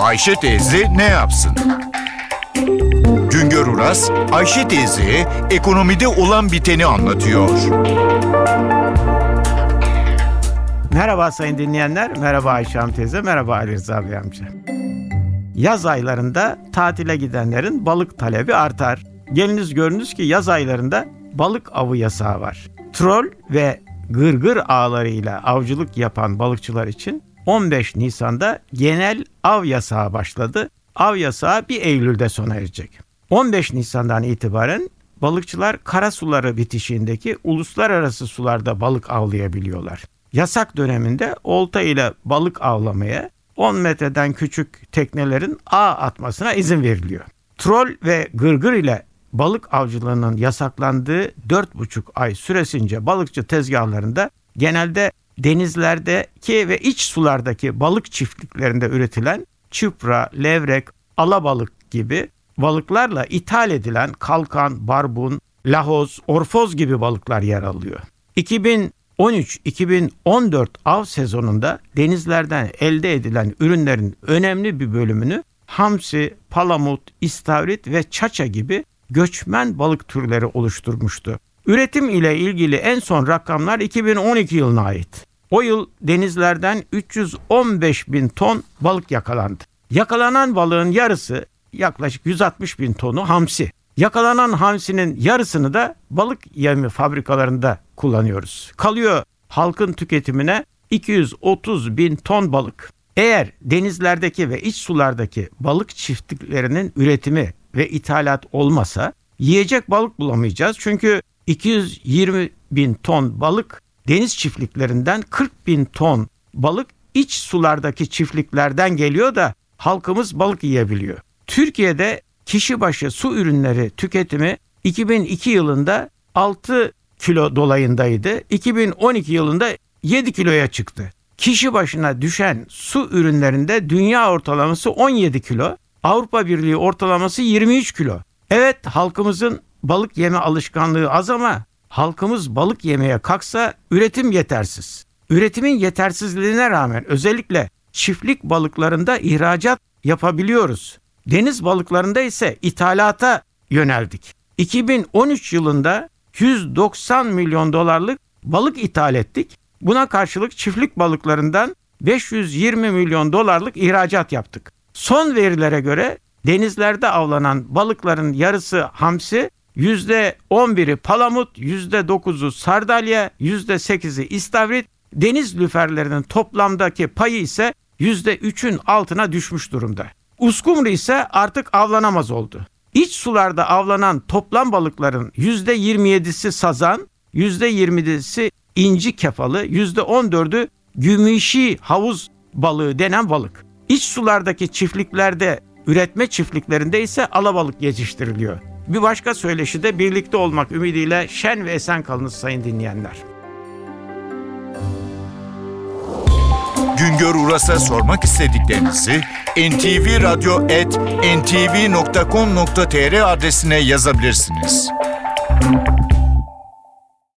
Ayşe teyze ne yapsın? Güngör Uras, Ayşe teyze ekonomide olan biteni anlatıyor. Merhaba sayın dinleyenler, merhaba Ayşe Hanım teyze, merhaba Ali Rıza Bey amca. Yaz aylarında tatile gidenlerin balık talebi artar. Geliniz görünüz ki yaz aylarında balık avı yasağı var. Troll ve gırgır ağlarıyla avcılık yapan balıkçılar için 15 Nisan'da genel av yasağı başladı. Av yasağı 1 Eylül'de sona erecek. 15 Nisan'dan itibaren balıkçılar kara suları bitişiğindeki uluslararası sularda balık avlayabiliyorlar. Yasak döneminde olta ile balık avlamaya 10 metreden küçük teknelerin ağ atmasına izin veriliyor. Troll ve gırgır ile balık avcılığının yasaklandığı 4,5 ay süresince balıkçı tezgahlarında genelde denizlerdeki ve iç sulardaki balık çiftliklerinde üretilen çupra, levrek, alabalık gibi balıklarla ithal edilen kalkan, barbun, lahoz, orfoz gibi balıklar yer alıyor. 2013-2014 av sezonunda denizlerden elde edilen ürünlerin önemli bir bölümünü hamsi, palamut, istavrit ve çaça gibi göçmen balık türleri oluşturmuştu. Üretim ile ilgili en son rakamlar 2012 yılına ait. O yıl denizlerden 315 bin ton balık yakalandı. Yakalanan balığın yarısı yaklaşık 160 bin tonu hamsi. Yakalanan hamsinin yarısını da balık yemi fabrikalarında kullanıyoruz. Kalıyor halkın tüketimine 230 bin ton balık. Eğer denizlerdeki ve iç sulardaki balık çiftliklerinin üretimi ve ithalat olmasa yiyecek balık bulamayacağız. Çünkü 220 bin ton balık deniz çiftliklerinden 40 bin ton balık iç sulardaki çiftliklerden geliyor da halkımız balık yiyebiliyor. Türkiye'de kişi başı su ürünleri tüketimi 2002 yılında 6 kilo dolayındaydı. 2012 yılında 7 kiloya çıktı. Kişi başına düşen su ürünlerinde dünya ortalaması 17 kilo, Avrupa Birliği ortalaması 23 kilo. Evet halkımızın balık yeme alışkanlığı az ama halkımız balık yemeye kalksa üretim yetersiz. Üretimin yetersizliğine rağmen özellikle çiftlik balıklarında ihracat yapabiliyoruz. Deniz balıklarında ise ithalata yöneldik. 2013 yılında 190 milyon dolarlık balık ithal ettik. Buna karşılık çiftlik balıklarından 520 milyon dolarlık ihracat yaptık. Son verilere göre denizlerde avlanan balıkların yarısı hamsi, %11'i palamut, %9'u sardalya, %8'i istavrit, deniz lüferlerinin toplamdaki payı ise %3'ün altına düşmüş durumda. Uskumru ise artık avlanamaz oldu. İç sularda avlanan toplam balıkların %27'si sazan, %20'si inci kefalı, %14'ü gümüşi havuz balığı denen balık. İç sulardaki çiftliklerde, üretme çiftliklerinde ise alabalık yetiştiriliyor. Bir başka söyleşide birlikte olmak ümidiyle şen ve esen kalınız sayın dinleyenler. Güngör Uras'a sormak istediklerinizi ntvradio.com.tr adresine yazabilirsiniz.